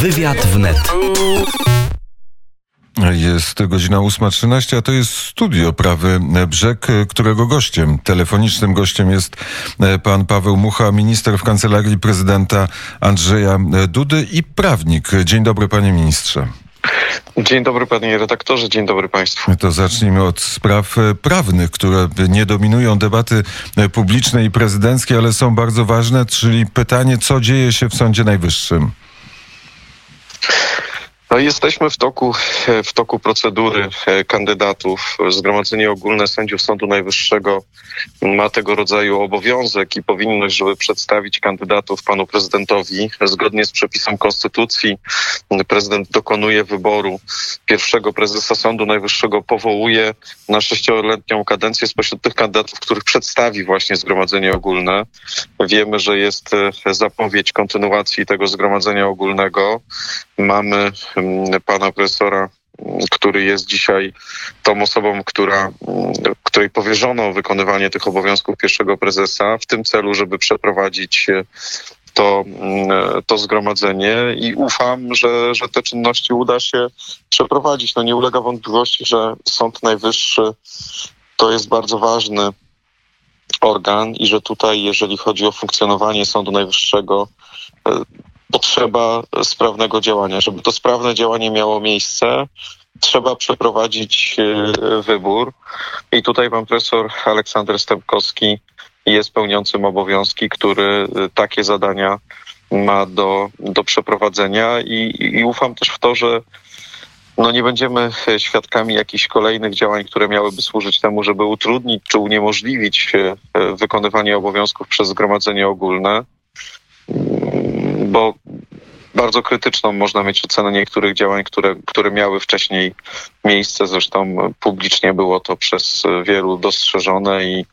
Wywiad wnet. Jest godzina 8.13, a to jest studio Prawy Brzeg, którego gościem, telefonicznym gościem jest e, pan Paweł Mucha, minister w kancelarii prezydenta Andrzeja Dudy i prawnik. Dzień dobry, panie ministrze. Dzień dobry panie redaktorze, dzień dobry państwu. To zacznijmy od spraw e, prawnych, które nie dominują debaty e, publicznej i prezydenckiej, ale są bardzo ważne, czyli pytanie, co dzieje się w Sądzie Najwyższym. No jesteśmy w toku, w toku procedury e, kandydatów. Zgromadzenie Ogólne Sędziów Sądu Najwyższego ma tego rodzaju obowiązek i powinność, żeby przedstawić kandydatów panu prezydentowi. Zgodnie z przepisem Konstytucji prezydent dokonuje wyboru pierwszego prezesa Sądu Najwyższego, powołuje na sześcioletnią kadencję spośród tych kandydatów, których przedstawi właśnie Zgromadzenie Ogólne. Wiemy, że jest e, zapowiedź kontynuacji tego Zgromadzenia Ogólnego. Mamy pana profesora, który jest dzisiaj tą osobą, która, której powierzono wykonywanie tych obowiązków pierwszego prezesa w tym celu, żeby przeprowadzić to, to zgromadzenie i ufam, że, że te czynności uda się przeprowadzić. No nie ulega wątpliwości, że Sąd Najwyższy to jest bardzo ważny organ i że tutaj, jeżeli chodzi o funkcjonowanie Sądu Najwyższego, potrzeba sprawnego działania. Żeby to sprawne działanie miało miejsce, trzeba przeprowadzić e, wybór. I tutaj pan profesor Aleksander Stępkowski jest pełniącym obowiązki, który e, takie zadania ma do, do przeprowadzenia i, i ufam też w to, że no nie będziemy świadkami jakichś kolejnych działań, które miałyby służyć temu, żeby utrudnić czy uniemożliwić e, wykonywanie obowiązków przez Zgromadzenie Ogólne bo bardzo krytyczną można mieć ocenę niektórych działań, które, które miały wcześniej miejsce. Zresztą publicznie było to przez wielu dostrzeżone i,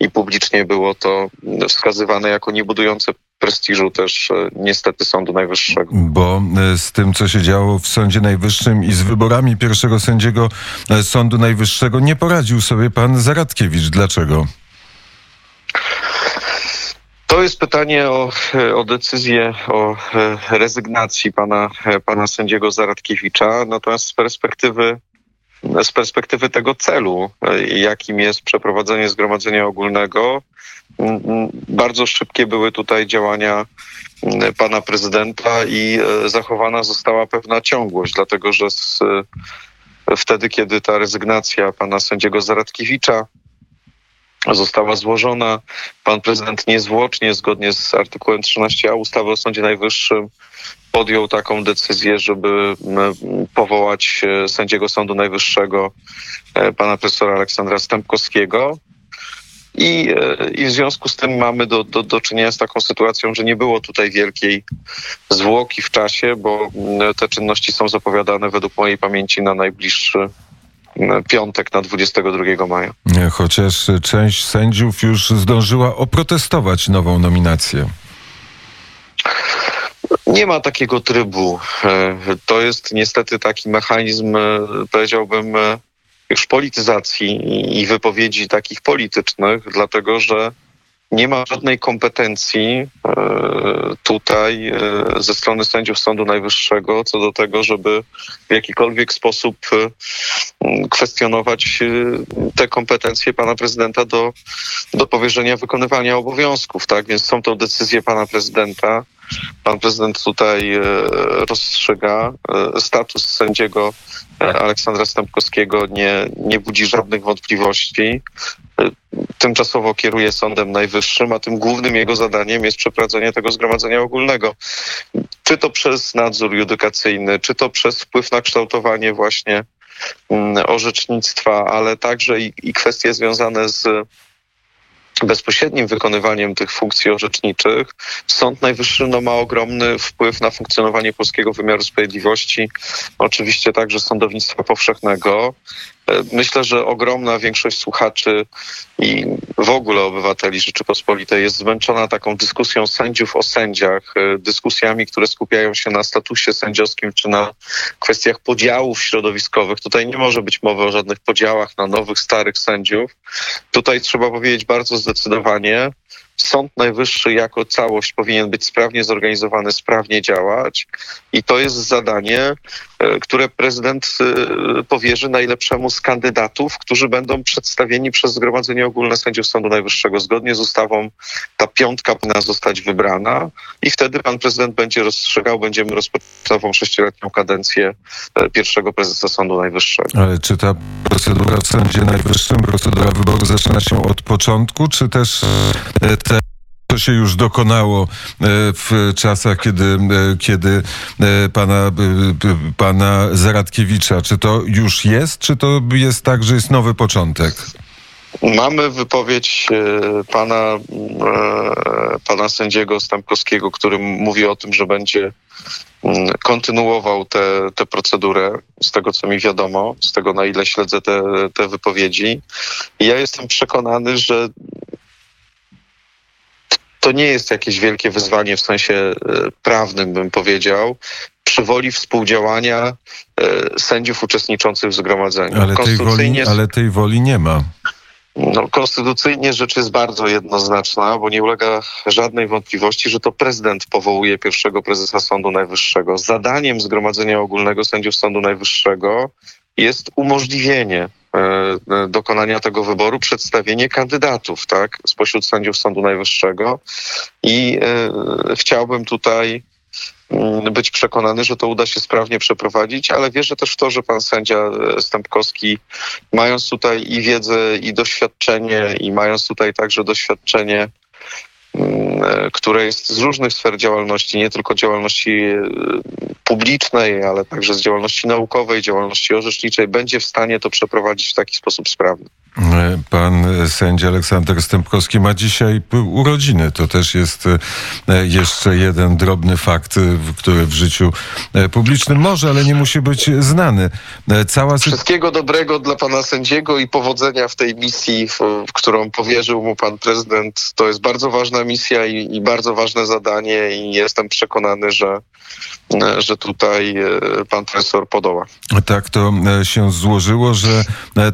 i publicznie było to wskazywane jako niebudujące prestiżu też e, niestety Sądu Najwyższego. Bo e, z tym, co się działo w Sądzie Najwyższym i z wyborami pierwszego sędziego e, Sądu Najwyższego nie poradził sobie pan Zaradkiewicz. Dlaczego? To jest pytanie o, o decyzję o e, rezygnacji pana, e, pana sędziego Zaradkiewicza, natomiast z perspektywy z perspektywy tego celu, e, jakim jest przeprowadzenie zgromadzenia ogólnego, bardzo szybkie były tutaj działania pana prezydenta i zachowana została pewna ciągłość, dlatego że z, wtedy, kiedy ta rezygnacja pana sędziego Zaradkiewicza została złożona. Pan prezydent niezwłocznie, zgodnie z artykułem 13a ustawy o Sądzie Najwyższym, podjął taką decyzję, żeby powołać e, sędziego Sądu Najwyższego, e, pana profesora Aleksandra Stępkowskiego. I, e, I w związku z tym mamy do, do, do czynienia z taką sytuacją, że nie było tutaj wielkiej zwłoki w czasie, bo te czynności są zapowiadane według mojej pamięci na najbliższy piątek na 22 maja. Chociaż część sędziów już zdążyła oprotestować nową nominację. Nie ma takiego trybu. E, to jest niestety taki mechanizm, e, powiedziałbym, e, już polityzacji i wypowiedzi takich politycznych, dlatego że nie ma żadnej kompetencji e, tutaj e, ze strony sędziów Sądu Najwyższego co do tego, żeby w jakikolwiek sposób e, kwestionować te kompetencje pana prezydenta do, do powierzenia wykonywania obowiązków. Tak więc są to decyzje pana prezydenta. Pan prezydent tutaj rozstrzyga. Status sędziego Aleksandra Stępkowskiego nie, nie budzi żadnych wątpliwości tymczasowo kieruje Sądem Najwyższym, a tym głównym jego zadaniem jest przeprowadzenie tego zgromadzenia ogólnego. Czy to przez nadzór judykacyjny, czy to przez wpływ na kształtowanie właśnie mm, orzecznictwa, ale także i, i kwestie związane z bezpośrednim wykonywaniem tych funkcji orzeczniczych. Sąd Najwyższy no, ma ogromny wpływ na funkcjonowanie polskiego wymiaru sprawiedliwości, oczywiście także sądownictwa powszechnego Myślę, że ogromna większość słuchaczy i w ogóle obywateli Rzeczypospolitej jest zmęczona taką dyskusją sędziów o sędziach, dyskusjami, które skupiają się na statusie sędziowskim czy na kwestiach podziałów środowiskowych. Tutaj nie może być mowy o żadnych podziałach na nowych, starych sędziów. Tutaj trzeba powiedzieć bardzo zdecydowanie, Sąd Najwyższy jako całość powinien być sprawnie zorganizowany, sprawnie działać i to jest zadanie, e, które prezydent e, powierzy najlepszemu z kandydatów, którzy będą przedstawieni przez Zgromadzenie Ogólne Sędziów Sądu Najwyższego. Zgodnie z ustawą ta piątka powinna zostać wybrana i wtedy pan prezydent będzie rozstrzygał, będziemy rozpoczynać sześcioletnią kadencję e, pierwszego prezesa Sądu Najwyższego. Ale czy ta procedura w Sądzie Najwyższym, procedura wyboru zaczyna się od początku, czy też te to się już dokonało e, w czasach, kiedy, e, kiedy e, pana, pana Zaradkiewicza. Czy to już jest, czy to jest tak, że jest nowy początek? Mamy wypowiedź pana, pana sędziego Stampkowskiego, który mówi o tym, że będzie mm, kontynuował tę procedurę, z tego co mi wiadomo, z tego na ile śledzę te, te wypowiedzi. I ja jestem przekonany, że to nie jest jakieś wielkie wyzwanie w sensie e, prawnym, bym powiedział, przy woli współdziałania e, sędziów uczestniczących w zgromadzeniu. Ale tej woli, ale tej woli nie ma. No, konstytucyjnie rzecz jest bardzo jednoznaczna, bo nie ulega żadnej wątpliwości, że to prezydent powołuje pierwszego prezesa Sądu Najwyższego. Zadaniem Zgromadzenia Ogólnego Sędziów Sądu Najwyższego jest umożliwienie dokonania tego wyboru przedstawienie kandydatów, tak, spośród sędziów Sądu Najwyższego. I e, chciałbym tutaj mm, być przekonany, że to uda się sprawnie przeprowadzić, ale wierzę też w to, że pan sędzia Stępkowski, mając tutaj i wiedzę, i doświadczenie, i mając tutaj także doświadczenie które jest z różnych sfer działalności, nie tylko działalności publicznej, ale także z działalności naukowej, działalności orzeczniczej, będzie w stanie to przeprowadzić w taki sposób sprawny. Pan sędzia Aleksander Stępkowski ma dzisiaj urodziny. To też jest e, jeszcze jeden drobny fakt, e, który w życiu e, publicznym może, ale nie musi być znany. Cała... Wszystkiego dobrego dla pana sędziego i powodzenia w tej misji, w, którą powierzył mu pan prezydent. To jest bardzo ważna misja i, i bardzo ważne zadanie i jestem przekonany, że że tutaj pan profesor podoła. Tak to się złożyło, że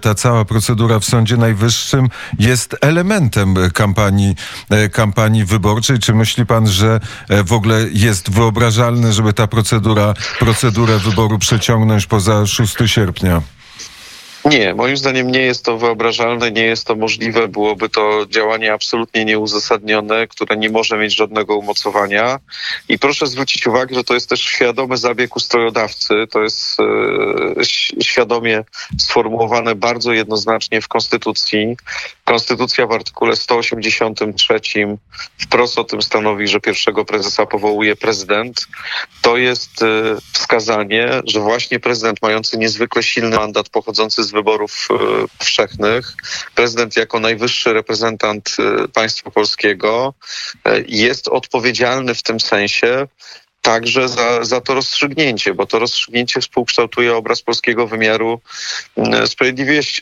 ta cała procedura w Sądzie Najwyższym jest elementem kampanii, e, kampanii wyborczej. Czy myśli pan, że e, w ogóle jest wyobrażalne, żeby ta procedura, procedurę wyboru przeciągnąć poza 6 sierpnia? Nie, moim zdaniem nie jest to wyobrażalne, nie jest to możliwe. Byłoby to działanie absolutnie nieuzasadnione, które nie może mieć żadnego umocowania. I proszę zwrócić uwagę, że to jest też świadomy zabieg ustrojodawcy. To jest e, świadomie sformułowane bardzo jednoznacznie w Konstytucji. Konstytucja w artykule 183 wprost o tym stanowi, że pierwszego prezesa powołuje prezydent. To jest e, wskazanie, że właśnie prezydent mający niezwykle silny mandat pochodzący z wyborów e, powszechnych. Prezydent jako najwyższy reprezentant e, państwa polskiego jest odpowiedzialny w tym sensie także za, za to rozstrzygnięcie, bo to rozstrzygnięcie współkształtuje obraz polskiego wymiaru mm,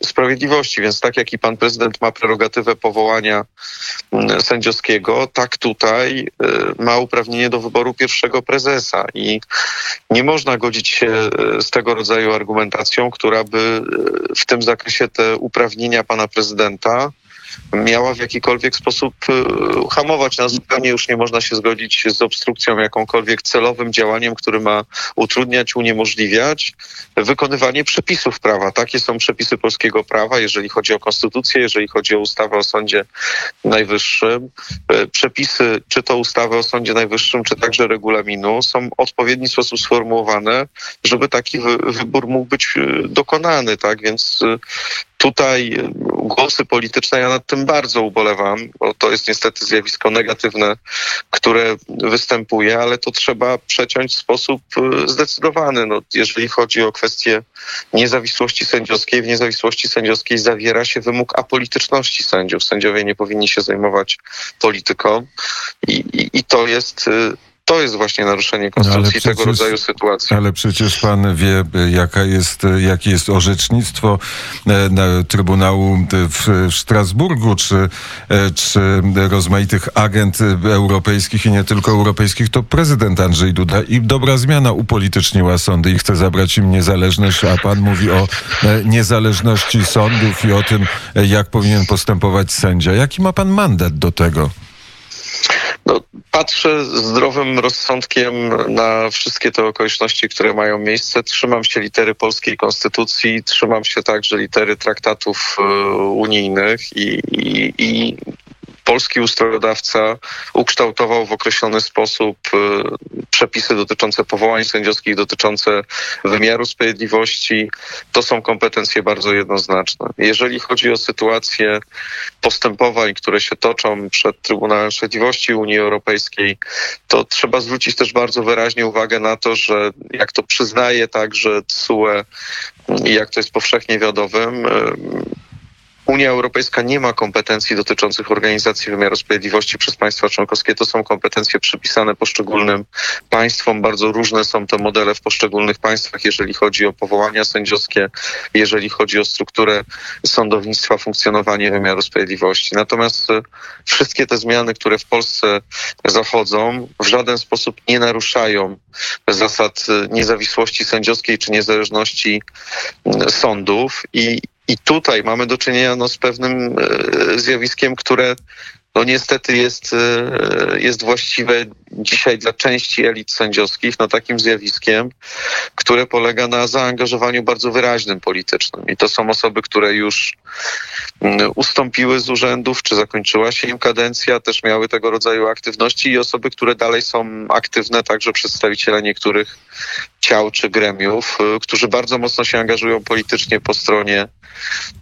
sprawiedliwości. Więc tak jak i pan prezydent ma prerogatywę powołania mm, sędziowskiego, tak tutaj y, ma uprawnienie do wyboru pierwszego prezesa i nie można godzić się y, z tego rodzaju argumentacją, która by y, w tym zakresie te uprawnienia pana prezydenta miała w jakikolwiek sposób e, hamować nas. Zupełnie już nie można się zgodzić z obstrukcją jakąkolwiek celowym działaniem, które ma utrudniać, uniemożliwiać wykonywanie przepisów prawa. Takie są przepisy polskiego prawa, jeżeli chodzi o konstytucję, jeżeli chodzi o ustawę o Sądzie Najwyższym. E, przepisy, czy to ustawy o Sądzie Najwyższym, czy także regulaminu, są w odpowiedni sposób sformułowane, żeby taki wybór mógł być e, dokonany, tak? Więc tutaj głosy polityczne, ja nad tym bardzo ubolewam, bo to jest niestety zjawisko negatywne, które występuje, ale to trzeba przeciąć w sposób e, zdecydowany. No, jeżeli chodzi o kwestię niezawisłości sędziowskiej, w niezawisłości sędziowskiej zawiera się wymóg apolityczności sędziów. Sędziowie nie powinni się zajmować polityką i, i, i to jest e, To jest właśnie naruszenie konstytucji przecież, tego rodzaju sytuacji. Ale przecież pan wie, jaka jest, jakie jest orzecznictwo e, Trybunału w, w Strasburgu, czy, e, czy rozmaitych agent europejskich i nie tylko europejskich, to prezydent Andrzej Duda i dobra zmiana upolityczniła sądy i chce zabrać im niezależność, a pan mówi o e, niezależności sądów i o tym, jak powinien postępować sędzia. Jaki ma pan mandat do tego? No, patrzę zdrowym rozsądkiem na wszystkie te okoliczności, które mają miejsce. Trzymam się litery polskiej konstytucji, trzymam się także litery traktatów e, unijnych i, i, i polski ustrojodawca ukształtował w określony sposób e, przepisy dotyczące powołań sędziowskich, dotyczące wymiaru sprawiedliwości. To są kompetencje bardzo jednoznaczne. Jeżeli chodzi o sytuację postępowań, które się toczą przed Trybunałem Sprawiedliwości Unii Europejskiej, to trzeba zwrócić też bardzo wyraźnie uwagę na to, że jak to przyznaje także TSUE i jak to jest powszechnie wiadomym, Unia Europejska nie ma kompetencji dotyczących organizacji wymiaru sprawiedliwości przez państwa członkowskie. To są kompetencje przypisane poszczególnym państwom. Bardzo różne są te modele w poszczególnych państwach, jeżeli chodzi o powołania sędziowskie, jeżeli chodzi o strukturę sądownictwa, funkcjonowanie wymiaru sprawiedliwości. Natomiast e, wszystkie te zmiany, które w Polsce zachodzą, w żaden sposób nie naruszają zasad e, niezawisłości sędziowskiej czy niezależności sądów i i tutaj mamy do czynienia no, z pewnym e, zjawiskiem, które no niestety jest, e, jest właściwe dzisiaj dla części elit sędziowskich, no takim zjawiskiem, które polega na zaangażowaniu bardzo wyraźnym politycznym. I to są osoby, które już mm, ustąpiły z urzędów, czy zakończyła się im kadencja, też miały tego rodzaju aktywności i osoby, które dalej są aktywne, także przedstawiciele niektórych ciał czy gremiów, y, którzy bardzo mocno się angażują politycznie po stronie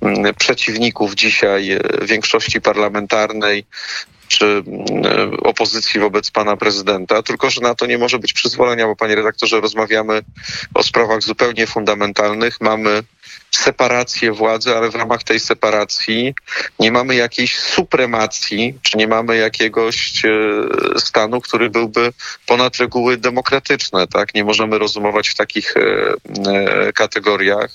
mm, przeciwników dzisiaj y, większości parlamentarnej, czy mm, opozycji wobec pana prezydenta, tylko że na to nie może być przyzwolenia, bo panie redaktorze, rozmawiamy o sprawach zupełnie fundamentalnych. Mamy separację władzy, ale w ramach tej separacji nie mamy jakiejś supremacji, czy nie mamy jakiegoś e, stanu, który byłby ponad reguły demokratyczne. Tak? Nie możemy rozumować w takich e, e, kategoriach,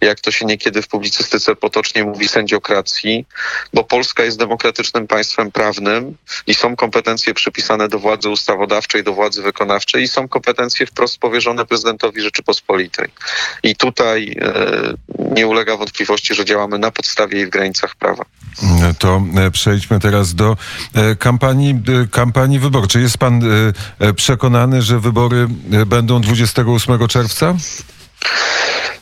jak to się niekiedy w publicystyce potocznie mówi, sędziokracji, bo Polska jest demokratycznym państwem prawnym i są kompetencje przypisane do władzy ustawodawczej, do władzy wykonawczej i są kompetencje wprost powierzone prezydentowi Rzeczypospolitej. I tutaj nie ulega wątpliwości, że działamy na podstawie i w granicach prawa. To e, przejdźmy teraz do e, kampanii, e, kampanii wyborczej. Jest pan przekonany, że wybory będą 28 czerwca?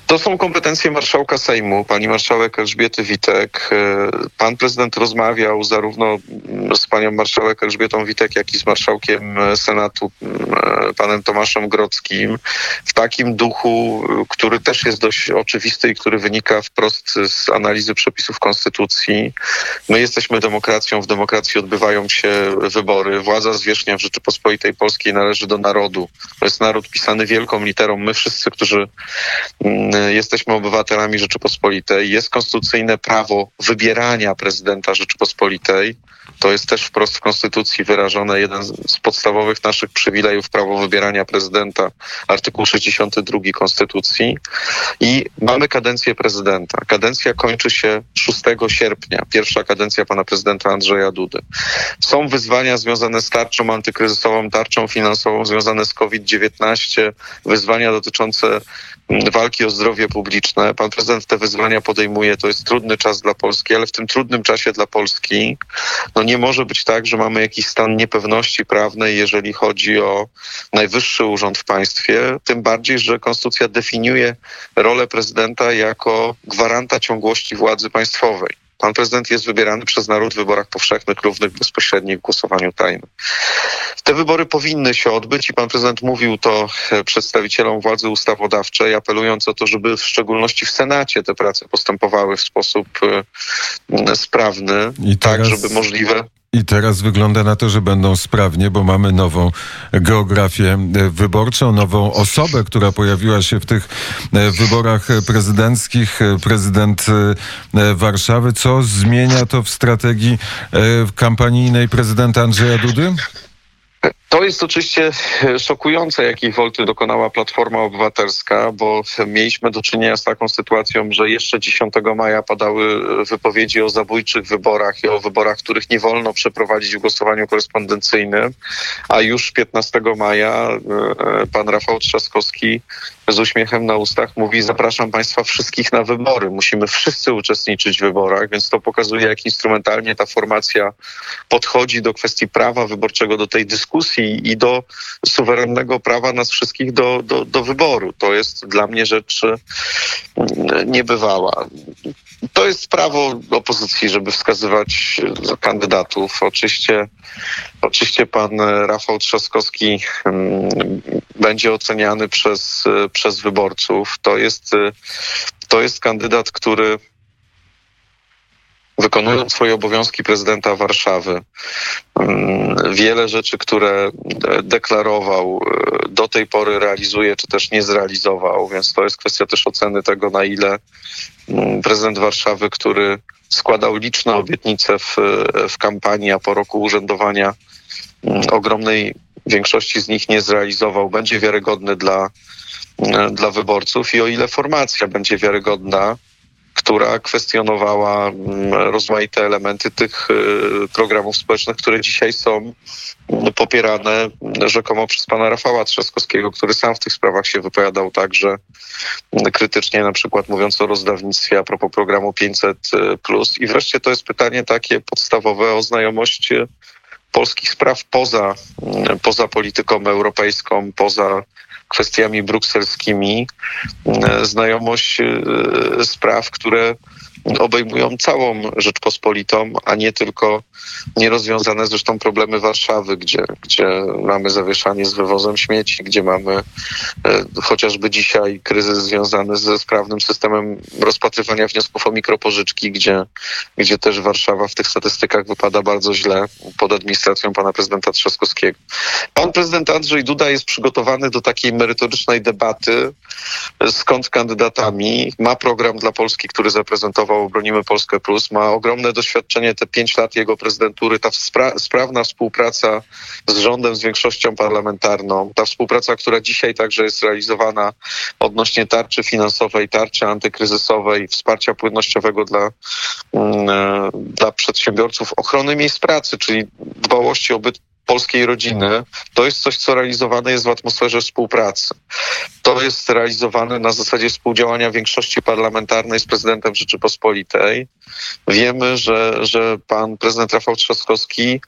To są kompetencje marszałka Sejmu, pani marszałek Elżbiety Witek. E, pan prezydent rozmawiał zarówno z panią marszałek Elżbietą Witek, jak i z marszałkiem Senatu, e, panem Tomaszem Grodzkim, w takim duchu, który też jest dość oczywisty i który wynika wprost z analizy przepisów Konstytucji. My jesteśmy demokracją, w demokracji odbywają się wybory. Władza zwierzchnia w Rzeczypospolitej Polskiej należy do narodu. To jest naród pisany wielką literą. My wszyscy, którzy jesteśmy obywatelami Rzeczypospolitej, jest konstytucyjne prawo wybierania prezydenta Rzeczypospolitej. To jest też wprost w Konstytucji wyrażone jeden z podstawowych naszych przywilejów, prawo wybierania prezydenta, artykuł 62 Konstytucji. I mamy kadencję prezydenta. Kadencja kończy się 6 sierpnia, pierwsza kadencja pana prezydenta Andrzeja Dudy. Są wyzwania związane z tarczą antykryzysową, tarczą finansową związane z COVID-19, wyzwania dotyczące walki o zdrowie publiczne. Pan prezydent te wyzwania podejmuje. To jest trudny czas dla Polski, ale w tym trudnym czasie dla Polski no nie może być tak, że mamy jakiś stan niepewności prawnej, jeżeli chodzi o najwyższy urząd w państwie. Tym bardziej, że konstytucja definiuje rolę prezydenta jako gwaranta ciągłości władzy państwowej. Pan prezydent jest wybierany przez naród w wyborach powszechnych, równych, bezpośrednich w głosowaniu tajnym. Te wybory powinny się odbyć i pan prezydent mówił to e, przedstawicielom władzy ustawodawczej, apelując o to, żeby w szczególności w Senacie te prace postępowały w sposób e, sprawny, I tak, teraz... tak żeby możliwe i teraz wygląda na to, że będą sprawnie, bo mamy nową geografię e, wyborczą, nową osobę, która pojawiła się w tych e, wyborach prezydenckich, e, prezydent Warszawy. Co zmienia to w strategii kampanijnej prezydenta Andrzeja Dudy? To jest oczywiście szokujące, jakiej wolty dokonała Platforma Obywatelska, bo mieliśmy do czynienia z taką sytuacją, że jeszcze 10 maja padały wypowiedzi o zabójczych wyborach i o wyborach, których nie wolno przeprowadzić w głosowaniu korespondencyjnym, a już 15 maja e, pan Rafał Trzaskowski z uśmiechem na ustach mówi: Zapraszam Państwa wszystkich na wybory. Musimy wszyscy uczestniczyć w wyborach, więc to pokazuje, jak instrumentalnie ta formacja podchodzi do kwestii prawa wyborczego, do tej dyskusji i do suwerennego prawa nas wszystkich do, do, do wyboru. To jest dla mnie rzecz mm, niebywała. To jest prawo opozycji, żeby wskazywać kandydatów. Oczywiście, oczywiście pan Rafał Trzaskowski mm, będzie oceniany przez, przez wyborców. To jest, to jest kandydat, który wykonując swoje obowiązki prezydenta Warszawy, mm, wiele rzeczy, które deklarował, e, do tej pory realizuje, czy też nie zrealizował, więc to jest kwestia też oceny tego, na ile mm, prezydent Warszawy, który składał liczne obietnice w, w kampanii, a po roku urzędowania mm, ogromnej większości z nich nie zrealizował, będzie wiarygodny dla, dla wyborców i o ile formacja będzie wiarygodna, która kwestionowała mm, rozmaite elementy tych y, programów społecznych, które dzisiaj są mm, popierane rzekomo przez pana Rafała Trzaskowskiego, który sam w tych sprawach się wypowiadał także mm, krytycznie, na przykład mówiąc o rozdawnictwie a propos programu 500. Y, I wreszcie to jest pytanie takie podstawowe o znajomość y, polskich spraw poza, poza polityką europejską, poza kwestiami brukselskimi, e, znajomość e, spraw, które obejmują całą Rzeczpospolitą, a nie tylko nierozwiązane zresztą problemy Warszawy, gdzie, gdzie mamy zawieszanie z wywozem śmieci, gdzie mamy e, chociażby dzisiaj kryzys związany ze sprawnym systemem rozpatrywania wniosków o mikropożyczki, gdzie, gdzie też Warszawa w tych statystykach wypada bardzo źle pod administracją pana prezydenta Trzaskowskiego. Pan prezydent Andrzej Duda jest przygotowany do takiej merytorycznej debaty z kontrkandydatami. Ma program dla Polski, który zaprezentował Bronimy Polskę Plus. Ma ogromne doświadczenie, te pięć lat jego prezydentury, ta spra sprawna współpraca z rządem, z większością parlamentarną, ta współpraca, która dzisiaj także jest realizowana odnośnie tarczy finansowej, tarczy antykryzysowej, wsparcia płynnościowego dla, mm, e, dla przedsiębiorców, ochrony miejsc pracy, czyli dbałości o byt polskiej rodziny, to jest coś, co realizowane jest w atmosferze współpracy. To jest realizowane na zasadzie współdziałania większości parlamentarnej z prezydentem Rzeczypospolitej. Wiemy, że, że pan prezydent Rafał Trzaskowski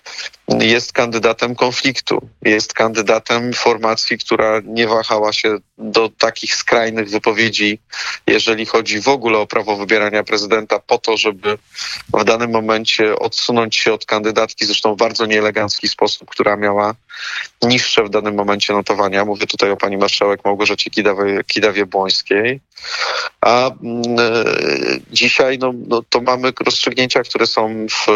jest kandydatem konfliktu, jest kandydatem formacji, która nie wahała się do takich skrajnych wypowiedzi, jeżeli chodzi w ogóle o prawo wybierania prezydenta, po to, żeby w danym momencie odsunąć się od kandydatki, zresztą w bardzo nieelegancki sposób, która miała niższe w danym momencie notowania. Mówię tutaj o pani marszałek Małgorzacie Kidawie, Kidawie-Błońskiej. A mm, e, dzisiaj no, no, to mamy rozstrzygnięcia, które są w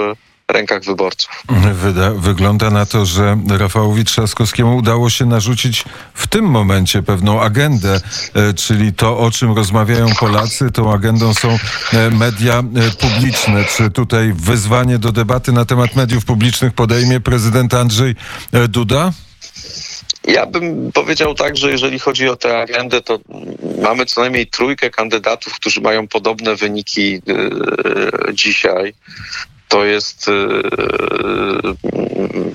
rękach wyborców. Wyda, wygląda na to, że Rafałowi Trzaskowskiemu udało się narzucić w tym momencie pewną agendę, e, czyli to, o czym rozmawiają Polacy. Tą agendą są e, media e, publiczne. Czy tutaj wyzwanie do debaty na temat mediów publicznych podejmie prezydent Andrzej Duda? Ja bym powiedział tak, że jeżeli chodzi o tę agendę, to mamy co najmniej trójkę kandydatów, którzy mają podobne wyniki yy, dzisiaj to jest y, y,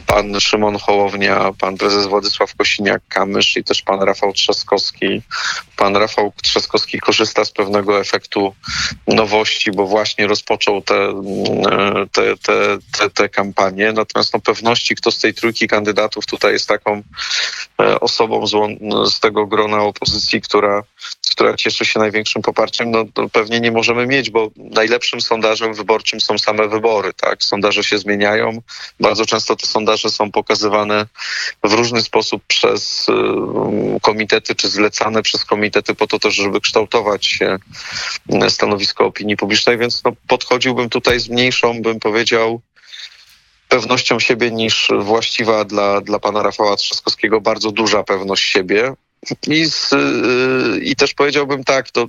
pan Szymon Hołownia, pan prezes Władysław Kosiniak-Kamysz i też pan Rafał Trzaskowski. Pan Rafał Trzaskowski korzysta z pewnego efektu nowości, bo właśnie rozpoczął te, y, te, te, te, te kampanie. Natomiast no, pewności, kto z tej trójki kandydatów tutaj jest taką osobą z, z tego grona opozycji, która, która cieszy się największym poparciem, no, pewnie nie możemy mieć, bo najlepszym sondażem wyborczym są same wybory tak? Sondaże się zmieniają. Bardzo często te sondaże są pokazywane w różny sposób przez y, komitety, czy zlecane przez komitety po to żeby kształtować się y, stanowisko opinii publicznej, więc no, podchodziłbym tutaj z mniejszą, bym powiedział, pewnością siebie niż właściwa dla, dla pana Rafała Trzaskowskiego, bardzo duża pewność siebie. I, z, y, i też powiedziałbym tak, to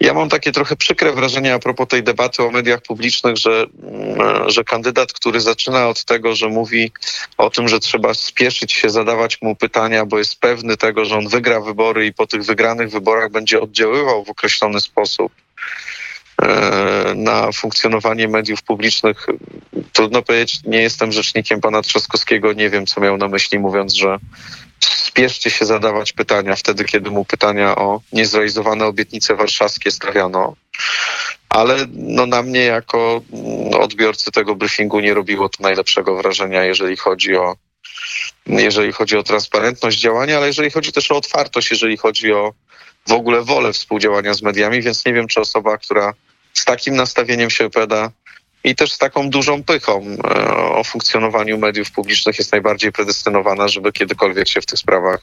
Ja mam takie trochę przykre wrażenie a propos tej debaty o mediach publicznych, że, mm, że kandydat, który zaczyna od tego, że mówi o tym, że trzeba spieszyć się, zadawać mu pytania, bo jest pewny tego, że on wygra wybory i po tych wygranych wyborach będzie oddziaływał w określony sposób e, na funkcjonowanie mediów publicznych. Trudno powiedzieć, nie jestem rzecznikiem pana Trzaskowskiego, nie wiem, co miał na myśli, mówiąc, że spieszcie się zadawać pytania wtedy, kiedy mu pytania o niezrealizowane obietnice warszawskie stawiano. Ale no, na mnie jako odbiorcy tego briefingu nie robiło to najlepszego wrażenia, jeżeli chodzi o jeżeli chodzi o transparentność działania, ale jeżeli chodzi też o otwartość, jeżeli chodzi o w ogóle wolę współdziałania z mediami, więc nie wiem, czy osoba, która z takim nastawieniem się opowiada i też z taką dużą pychą e, o funkcjonowaniu mediów publicznych jest najbardziej predestynowana, żeby kiedykolwiek się w tych sprawach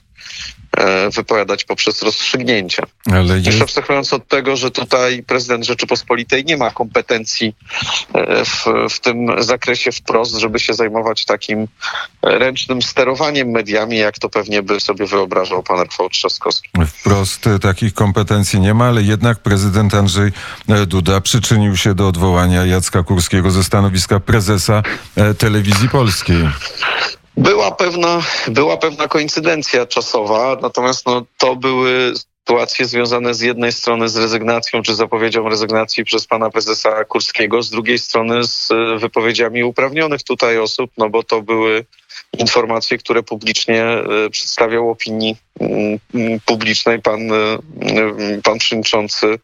wypowiadać poprzez rozstrzygnięcia. Ale jest... Jeszcze abstrahując od tego, że tutaj prezydent Rzeczypospolitej nie ma kompetencji e, w, w tym zakresie wprost, żeby się zajmować takim ręcznym sterowaniem mediami, jak to pewnie by sobie wyobrażał pan Rafał Trzaskowski. Wprost takich kompetencji nie ma, ale jednak prezydent Andrzej Duda przyczynił się do odwołania Jacka Kurskiego ze stanowiska prezesa telewizji polskiej. Była pewna, była pewna koincydencja czasowa, natomiast no, to były sytuacje związane z jednej strony z rezygnacją czy zapowiedzią rezygnacji przez pana prezesa Kurskiego, z drugiej strony z e, wypowiedziami uprawnionych tutaj osób, no bo to były informacje, które publicznie e, przedstawiał opinii mm, mm, publicznej pan, e, pan przewodniczący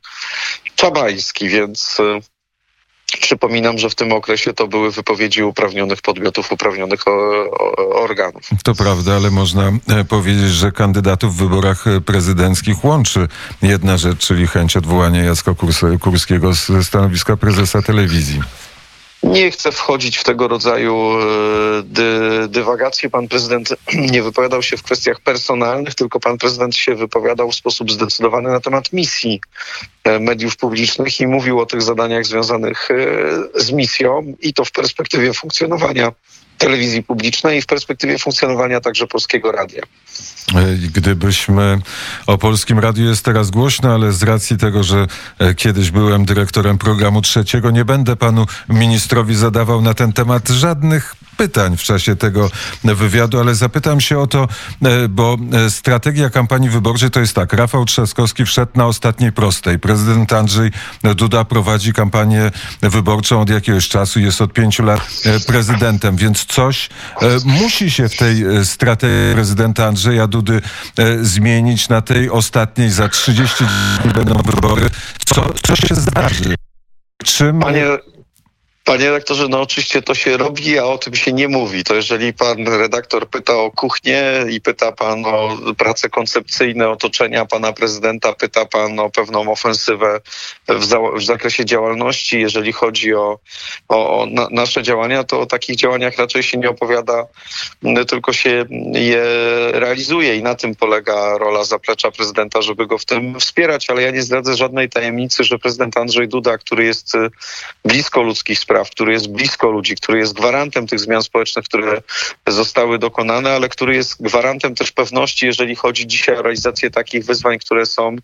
Czabajski, więc Przypominam, że w tym okresie to były wypowiedzi uprawnionych podmiotów, uprawnionych organów. To prawda, ale można e, powiedzieć, że kandydatów w wyborach e, prezydenckich łączy jedna rzecz, czyli chęć odwołania Jacka Kurskiego ze stanowiska prezesa telewizji. Nie chcę wchodzić w tego rodzaju e, dy, dywagacje. Pan prezydent nie wypowiadał się w kwestiach personalnych, tylko pan prezydent się wypowiadał w sposób zdecydowany na temat misji e, mediów publicznych i mówił o tych zadaniach związanych e, z misją i to w perspektywie funkcjonowania telewizji publicznej i w perspektywie funkcjonowania także polskiego radia. Gdybyśmy o polskim radiu jest teraz głośno, ale z racji tego, że e, kiedyś byłem dyrektorem programu trzeciego, nie będę panu ministrowi zadawał na ten temat żadnych pytań w czasie tego wywiadu, ale zapytam się o to, e, bo e, strategia kampanii wyborczej to jest tak. Rafał Trzaskowski wszedł na ostatniej prostej. Prezydent Andrzej Duda prowadzi kampanię wyborczą od jakiegoś czasu, jest od pięciu lat prezydentem, więc coś musi się w tej strategii prezydenta Andrzeja Dudy zmienić na tej ostatniej. Za 30 dni będą wybory. Co, co się zdarzy? Czym... Panie, Panie redaktorze, no oczywiście to się robi, a o tym się nie mówi. To jeżeli pan redaktor pyta o kuchnię i pyta pan o prace koncepcyjne otoczenia pana prezydenta, pyta pan o pewną ofensywę w, za w zakresie działalności, jeżeli chodzi o, o, o na nasze działania, to o takich działaniach raczej się nie opowiada, tylko się je realizuje i na tym polega rola zaplecza prezydenta, żeby go w tym wspierać, ale ja nie zdradzę żadnej tajemnicy, że prezydent Andrzej Duda, który jest blisko ludzkich spraw, spraw, który jest blisko ludzi, który jest gwarantem tych zmian społecznych, które zostały dokonane, ale który jest gwarantem też pewności, jeżeli chodzi dzisiaj o realizację takich wyzwań, które są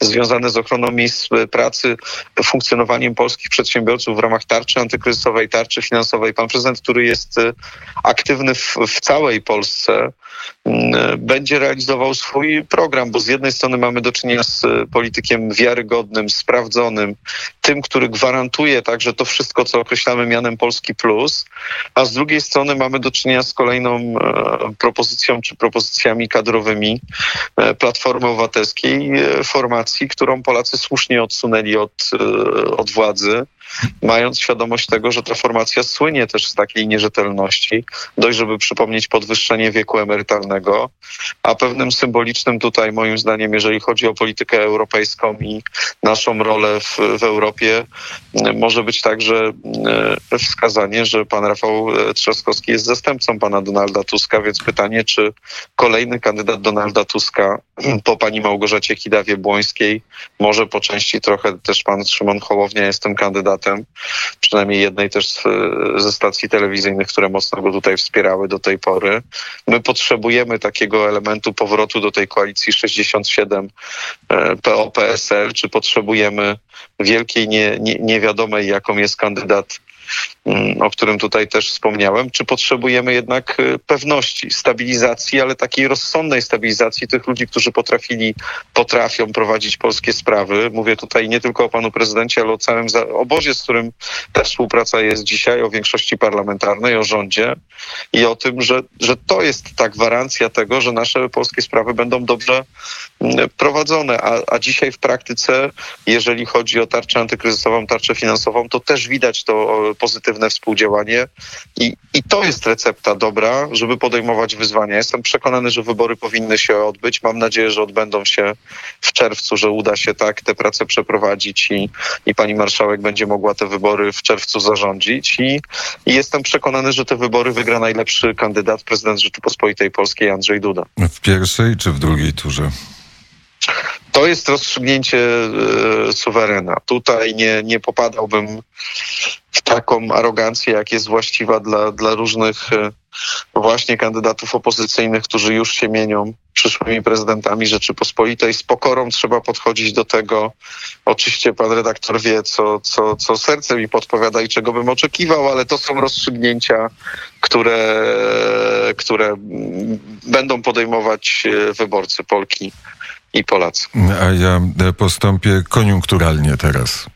związane z ochroną miejsc pracy, funkcjonowaniem polskich przedsiębiorców w ramach tarczy antykryzysowej, tarczy finansowej. Pan prezydent, który jest e, aktywny w, w całej Polsce, będzie realizował swój program, bo z jednej strony mamy do czynienia z e, politykiem wiarygodnym, sprawdzonym, tym, który gwarantuje także to wszystko, co określamy mianem Polski Plus, a z drugiej strony mamy do czynienia z kolejną e, propozycją czy propozycjami kadrowymi e, Platformy Obywatelskiej, formacji, którą Polacy słusznie odsunęli od, od władzy mając świadomość tego, że ta formacja słynie też z takiej nierzetelności, dość żeby przypomnieć podwyższenie wieku emerytalnego, a pewnym symbolicznym tutaj moim zdaniem, jeżeli chodzi o politykę europejską i naszą rolę w, w Europie, może być także e, wskazanie, że pan Rafał Trzaskowski jest zastępcą pana Donalda Tuska, więc pytanie, czy kolejny kandydat Donalda Tuska po pani Małgorzacie Kidawie-Błońskiej, może po części trochę też pan Szymon Hołownia jest tym kandydatem, przynajmniej jednej też ze stacji telewizyjnych, które mocno go tutaj wspierały do tej pory. My potrzebujemy takiego elementu powrotu do tej koalicji 67 PO-PSL, czy potrzebujemy wielkiej nie, nie, niewiadomej, jaką jest kandydat o którym tutaj też wspomniałem, czy potrzebujemy jednak y, pewności, stabilizacji, ale takiej rozsądnej stabilizacji tych ludzi, którzy potrafili, potrafią prowadzić polskie sprawy. Mówię tutaj nie tylko o panu prezydencie, ale o całym obozie, z którym ta współpraca jest dzisiaj, o większości parlamentarnej, o rządzie i o tym, że, że to jest ta gwarancja tego, że nasze polskie sprawy będą dobrze mm, prowadzone. A, a dzisiaj w praktyce, jeżeli chodzi o tarczę antykryzysową, tarczę finansową, to też widać to pozytywne współdziałanie i, i to jest recepta dobra, żeby podejmować wyzwania. Jestem przekonany, że wybory powinny się odbyć. Mam nadzieję, że odbędą się w czerwcu, że uda się tak te prace przeprowadzić i, i pani marszałek będzie mogła te wybory w czerwcu zarządzić. I, I jestem przekonany, że te wybory wygra najlepszy kandydat, prezydent Rzeczypospolitej Polskiej Andrzej Duda. W pierwszej czy w drugiej turze? To jest rozstrzygnięcie e, suwerena. Tutaj nie, nie popadałbym w taką arogancję, jak jest właściwa dla, dla różnych e, właśnie kandydatów opozycyjnych, którzy już się mienią przyszłymi prezydentami Rzeczypospolitej. Z pokorą trzeba podchodzić do tego. Oczywiście pan redaktor wie, co, co, co serce mi podpowiada i czego bym oczekiwał, ale to są rozstrzygnięcia, które, które będą podejmować e, wyborcy Polki i Polacy. A ja postąpię koniunkturalnie teraz.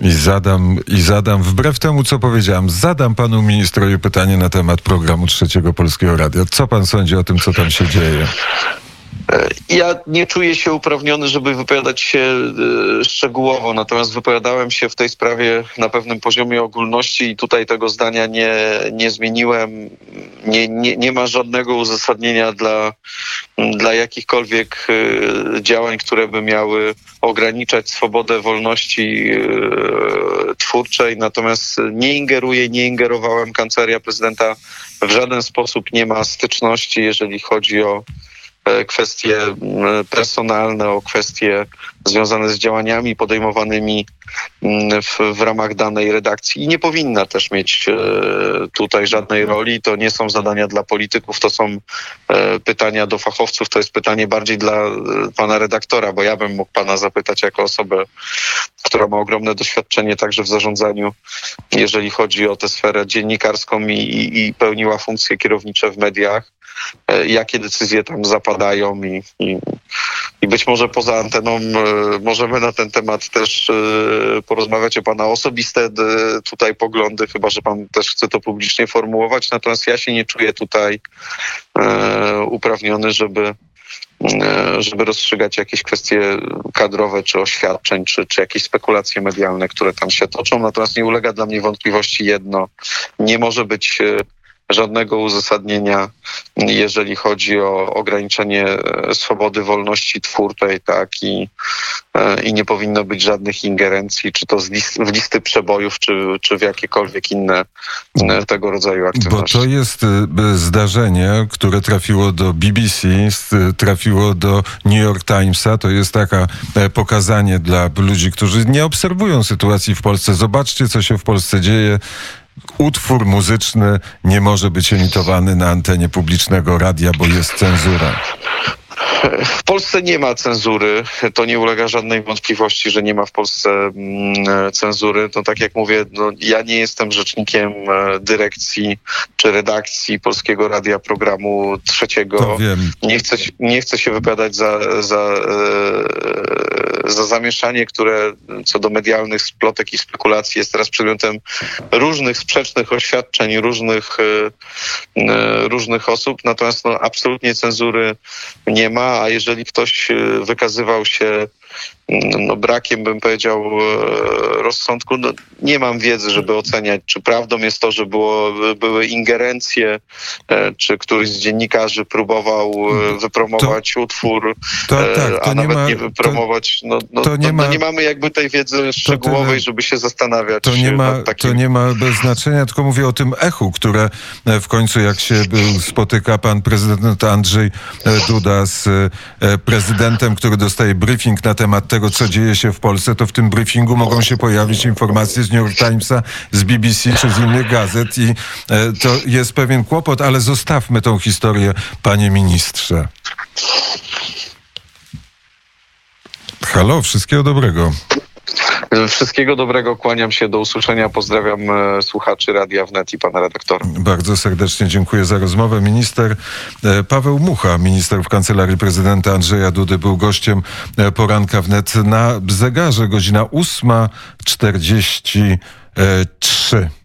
I zadam, I zadam, wbrew temu, co powiedziałam, zadam panu ministrowi pytanie na temat programu Trzeciego Polskiego Radia. Co pan sądzi o tym, co tam się dzieje? E, ja nie czuję się uprawniony, żeby wypowiadać się e, szczegółowo, natomiast wypowiadałem się w tej sprawie na pewnym poziomie ogólności i tutaj tego zdania nie, nie zmieniłem. Nie, nie, nie ma żadnego uzasadnienia dla, dla jakichkolwiek e, działań, które by miały ograniczać swobodę wolności twórczej, natomiast nie ingeruję, nie ingerowałem. Kancelaria prezydenta w żaden sposób nie ma styczności, jeżeli chodzi o kwestie personalne, o kwestie związane z działaniami podejmowanymi w, w, ramach danej redakcji. I nie powinna też mieć e, tutaj żadnej roli. To nie są zadania dla polityków, to są e, pytania do fachowców, to jest pytanie bardziej dla pana redaktora, bo ja bym mógł pana zapytać jako osobę, która ma ogromne doświadczenie także w zarządzaniu, jeżeli chodzi o tę sferę dziennikarską i, i, pełniła funkcje kierownicze w mediach. E, jakie decyzje tam zapadają i, i, i być może poza anteną e, możemy na ten temat też e, porozmawiać o pana osobiste tutaj poglądy, chyba że pan też chce to publicznie formułować. Natomiast ja się nie czuję tutaj uprawniony, żeby żeby rozstrzygać jakieś kwestie kadrowe, czy oświadczeń, czy, czy jakieś spekulacje medialne, które tam się toczą. Natomiast nie ulega dla mnie wątpliwości jedno. Nie może być żadnego uzasadnienia, jeżeli chodzi o ograniczenie e, swobody wolności twórczej, tak, i, e, i nie powinno być żadnych ingerencji, czy to list, w listy przebojów, czy, czy w jakiekolwiek inne e, tego rodzaju aktywności. Bo to jest zdarzenie, które trafiło do BBC, trafiło do New York Timesa. To jest taka pokazanie dla ludzi, którzy nie obserwują sytuacji w Polsce. Zobaczcie, co się w Polsce dzieje utwór muzyczny nie może być emitowany na antenie publicznego radia, bo jest cenzura. W Polsce nie ma cenzury. To nie ulega żadnej wątpliwości, że nie ma w Polsce mm, cenzury. To tak jak mówię, no, ja nie jestem rzecznikiem e, dyrekcji czy redakcji Polskiego Radia Programu Trzeciego. Nie chcę, nie chcę się wypowiadać za, za, e, za zamieszanie, które co do medialnych splotek i spekulacji jest teraz przedmiotem różnych sprzecznych oświadczeń różnych, e, różnych osób. Natomiast no, absolutnie cenzury nie ma a jeżeli ktoś e, wykazywał się no, brakiem, bym powiedział, e, rozsądku. No, nie mam wiedzy, żeby oceniać, czy prawdą jest to, że było, były ingerencje, e, czy któryś z dziennikarzy próbował e, wypromować to, utwór, tak, a nawet nie, ma, nie wypromować. No, no, to nie, ma, no nie mamy jakby tej wiedzy szczegółowej, żeby się zastanawiać. To nie, ma, takim... to nie ma bez znaczenia, tylko mówię o tym echu, które w końcu jak się spotyka pan prezydent Andrzej Duda z prezydentem, który dostaje briefing na temat tego, co dzieje się w Polsce, to w tym briefingu mogą się pojawić informacje z New York Timesa, z BBC czy z innych gazet i e, to jest pewien kłopot, ale zostawmy tą historię, panie ministrze. Halo, wszystkiego dobrego. Wszystkiego dobrego, kłaniam się, do usłyszenia. Pozdrawiam e, słuchaczy Radia Wnet i pana redaktora. Bardzo serdecznie dziękuję za rozmowę. Minister e, Paweł Mucha, minister w kancelarii prezydenta Andrzeja Dudy, był gościem e, poranka wnet na zegarze, godzina 8.43.